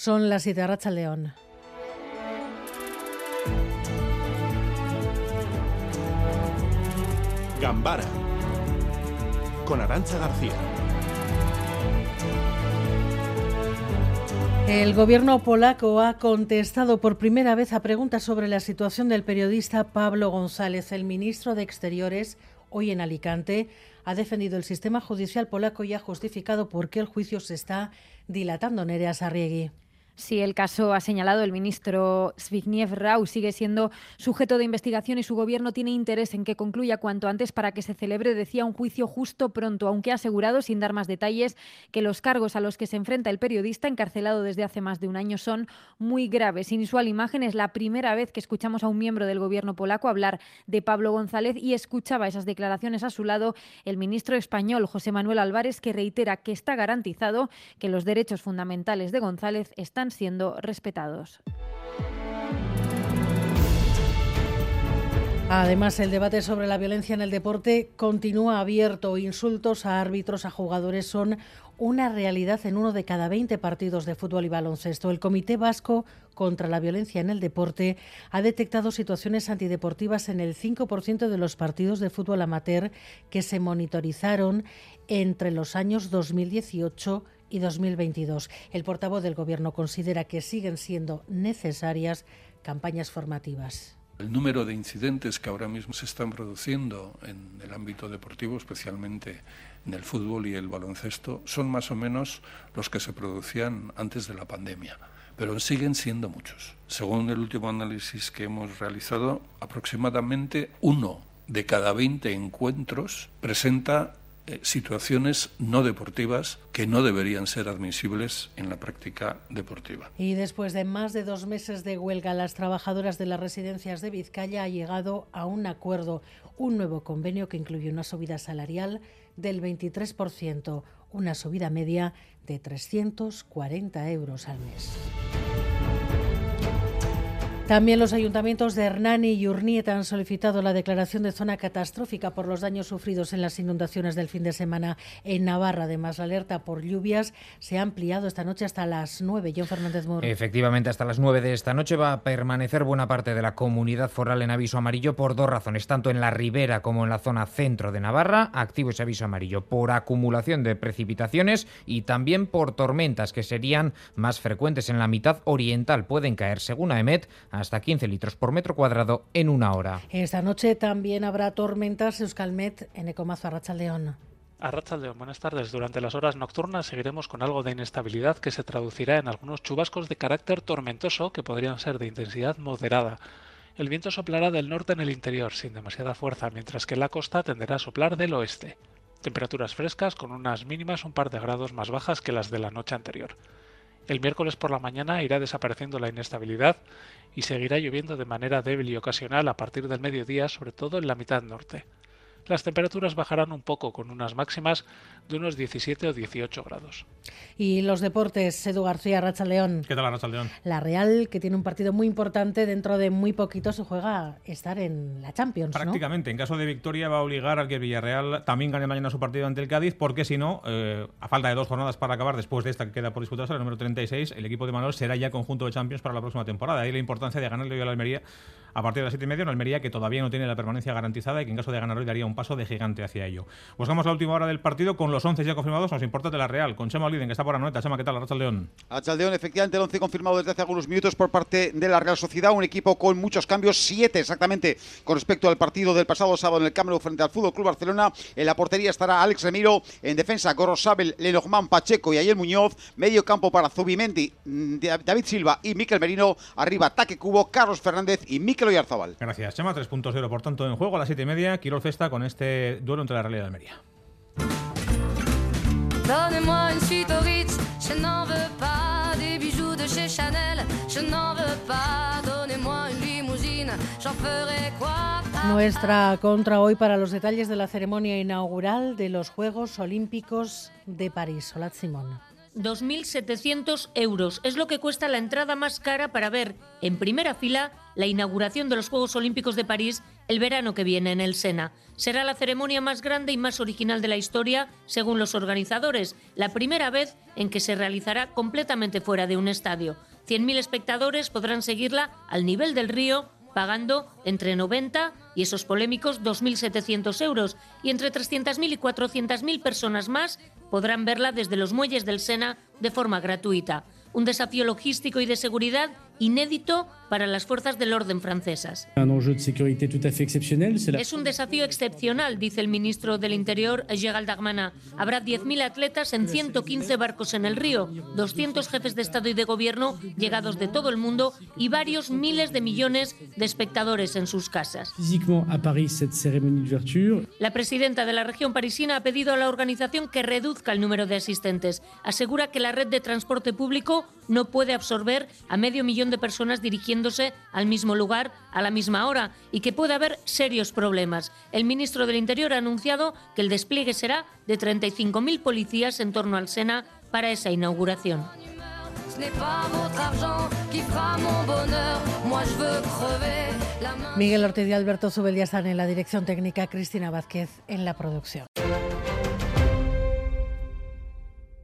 Son las siete Racha León. Gambara con Arancha García. El gobierno polaco ha contestado por primera vez a preguntas sobre la situación del periodista Pablo González. El ministro de Exteriores, hoy en Alicante, ha defendido el sistema judicial polaco y ha justificado por qué el juicio se está dilatando. Nerea Sarriegui. Sí, el caso ha señalado el ministro Zbigniew Rau sigue siendo sujeto de investigación y su gobierno tiene interés en que concluya cuanto antes para que se celebre, decía, un juicio justo pronto, aunque ha asegurado, sin dar más detalles, que los cargos a los que se enfrenta el periodista, encarcelado desde hace más de un año, son muy graves. Inusual imagen es la primera vez que escuchamos a un miembro del gobierno polaco hablar de Pablo González y escuchaba esas declaraciones a su lado el ministro español José Manuel Álvarez, que reitera que está garantizado que los derechos fundamentales de González están siendo respetados. Además, el debate sobre la violencia en el deporte continúa abierto. Insultos a árbitros, a jugadores son una realidad en uno de cada 20 partidos de fútbol y baloncesto. El Comité Vasco contra la Violencia en el Deporte ha detectado situaciones antideportivas en el 5% de los partidos de fútbol amateur que se monitorizaron entre los años 2018 y 2022. El portavoz del Gobierno considera que siguen siendo necesarias campañas formativas. El número de incidentes que ahora mismo se están produciendo en el ámbito deportivo, especialmente en el fútbol y el baloncesto, son más o menos los que se producían antes de la pandemia, pero siguen siendo muchos. Según el último análisis que hemos realizado, aproximadamente uno de cada 20 encuentros presenta situaciones no deportivas que no deberían ser admisibles en la práctica deportiva. Y después de más de dos meses de huelga, las trabajadoras de las residencias de Vizcaya ha llegado a un acuerdo, un nuevo convenio que incluye una subida salarial del 23%, una subida media de 340 euros al mes. También los ayuntamientos de Hernani y Urnieta han solicitado la declaración de zona catastrófica por los daños sufridos en las inundaciones del fin de semana en Navarra. Además, la alerta por lluvias se ha ampliado esta noche hasta las 9. John Fernández Moro. Efectivamente, hasta las 9 de esta noche va a permanecer buena parte de la comunidad foral en aviso amarillo por dos razones. Tanto en la ribera como en la zona centro de Navarra, activo ese aviso amarillo por acumulación de precipitaciones y también por tormentas que serían más frecuentes en la mitad oriental. Pueden caer, según AEMET, hasta 15 litros por metro cuadrado en una hora. Esta noche también habrá tormentas Euskalmet en Ecomazo Arrachaldeón. Arrachaldeón, buenas tardes. Durante las horas nocturnas seguiremos con algo de inestabilidad que se traducirá en algunos chubascos de carácter tormentoso que podrían ser de intensidad moderada. El viento soplará del norte en el interior sin demasiada fuerza, mientras que la costa tenderá a soplar del oeste. Temperaturas frescas con unas mínimas un par de grados más bajas que las de la noche anterior. El miércoles por la mañana irá desapareciendo la inestabilidad y seguirá lloviendo de manera débil y ocasional a partir del mediodía, sobre todo en la mitad norte. Las temperaturas bajarán un poco con unas máximas de unos 17 o 18 grados. Y los deportes, Edu García, Racha León. ¿Qué tal, Racha León? La Real, que tiene un partido muy importante, dentro de muy poquito se juega a estar en la Champions. Prácticamente, en caso de victoria va a obligar al que Villarreal también gane mañana su partido ante el Cádiz, porque si no, eh, a falta de dos jornadas para acabar, después de esta que queda por disputarse, la número 36, el equipo de Manuel será ya conjunto de Champions para la próxima temporada. Ahí la importancia de ganarle hoy a la Almería a partir de las 7 y media, en Almería que todavía no tiene la permanencia garantizada y que en caso de ganar hoy daría un paso de gigante hacia ello. Buscamos la última hora del partido con los 11 ya confirmados, nos importa de la Real, con Chema Oliden, que está por Anoeta. Chema, ¿qué tal? Racha León. León, efectivamente, el 11 confirmado desde hace algunos minutos por parte de la Real Sociedad, un equipo con muchos cambios, siete exactamente con respecto al partido del pasado sábado en el Cámara frente al Fútbol Club Barcelona. En la portería estará Alex Remiro, en defensa Gorosabel, Lenormand, Pacheco y Ayer Muñoz, medio campo para Zubimendi, mm, David Silva y Miquel Merino, arriba Taque Cubo, Carlos Fernández y Miquel Oyarzabal. Gracias, Chema, 3.0 por tanto en juego a las 7 y media, Quirol Festa con este duelo entre la Real y la Almería. Donnez-moi une suite au Ritz, je n'en veux pas des bijoux de chez Chanel, je n'en veux pas, donnez-moi une limousine, j'en ferai quoi Nuestra contra hoy para los detalles de la ceremonia inaugural de los Juegos Olímpicos de París. Hola, Simón. 2.700 euros. Es lo que cuesta la entrada más cara para ver en primera fila la inauguración de los Juegos Olímpicos de París el verano que viene en el Sena. Será la ceremonia más grande y más original de la historia, según los organizadores, la primera vez en que se realizará completamente fuera de un estadio. 100.000 espectadores podrán seguirla al nivel del río pagando entre 90 y esos polémicos 2.700 euros y entre 300.000 y 400.000 personas más podrán verla desde los muelles del Sena de forma gratuita. Un desafío logístico y de seguridad inédito para las fuerzas del orden francesas. Es un desafío excepcional, dice el ministro del Interior, Gérald Darmanin. Habrá 10.000 atletas en 115 barcos en el río, 200 jefes de Estado y de Gobierno llegados de todo el mundo y varios miles de millones de espectadores en sus casas. La presidenta de la región parisina ha pedido a la organización que reduzca el número de asistentes. Asegura que la red de transporte público no puede absorber a medio millón de personas al mismo lugar a la misma hora y que puede haber serios problemas. El ministro del Interior ha anunciado que el despliegue será de 35.000 policías en torno al Sena para esa inauguración. Miguel Ortiz y Alberto Zubeldia están en la dirección técnica, Cristina Vázquez en la producción.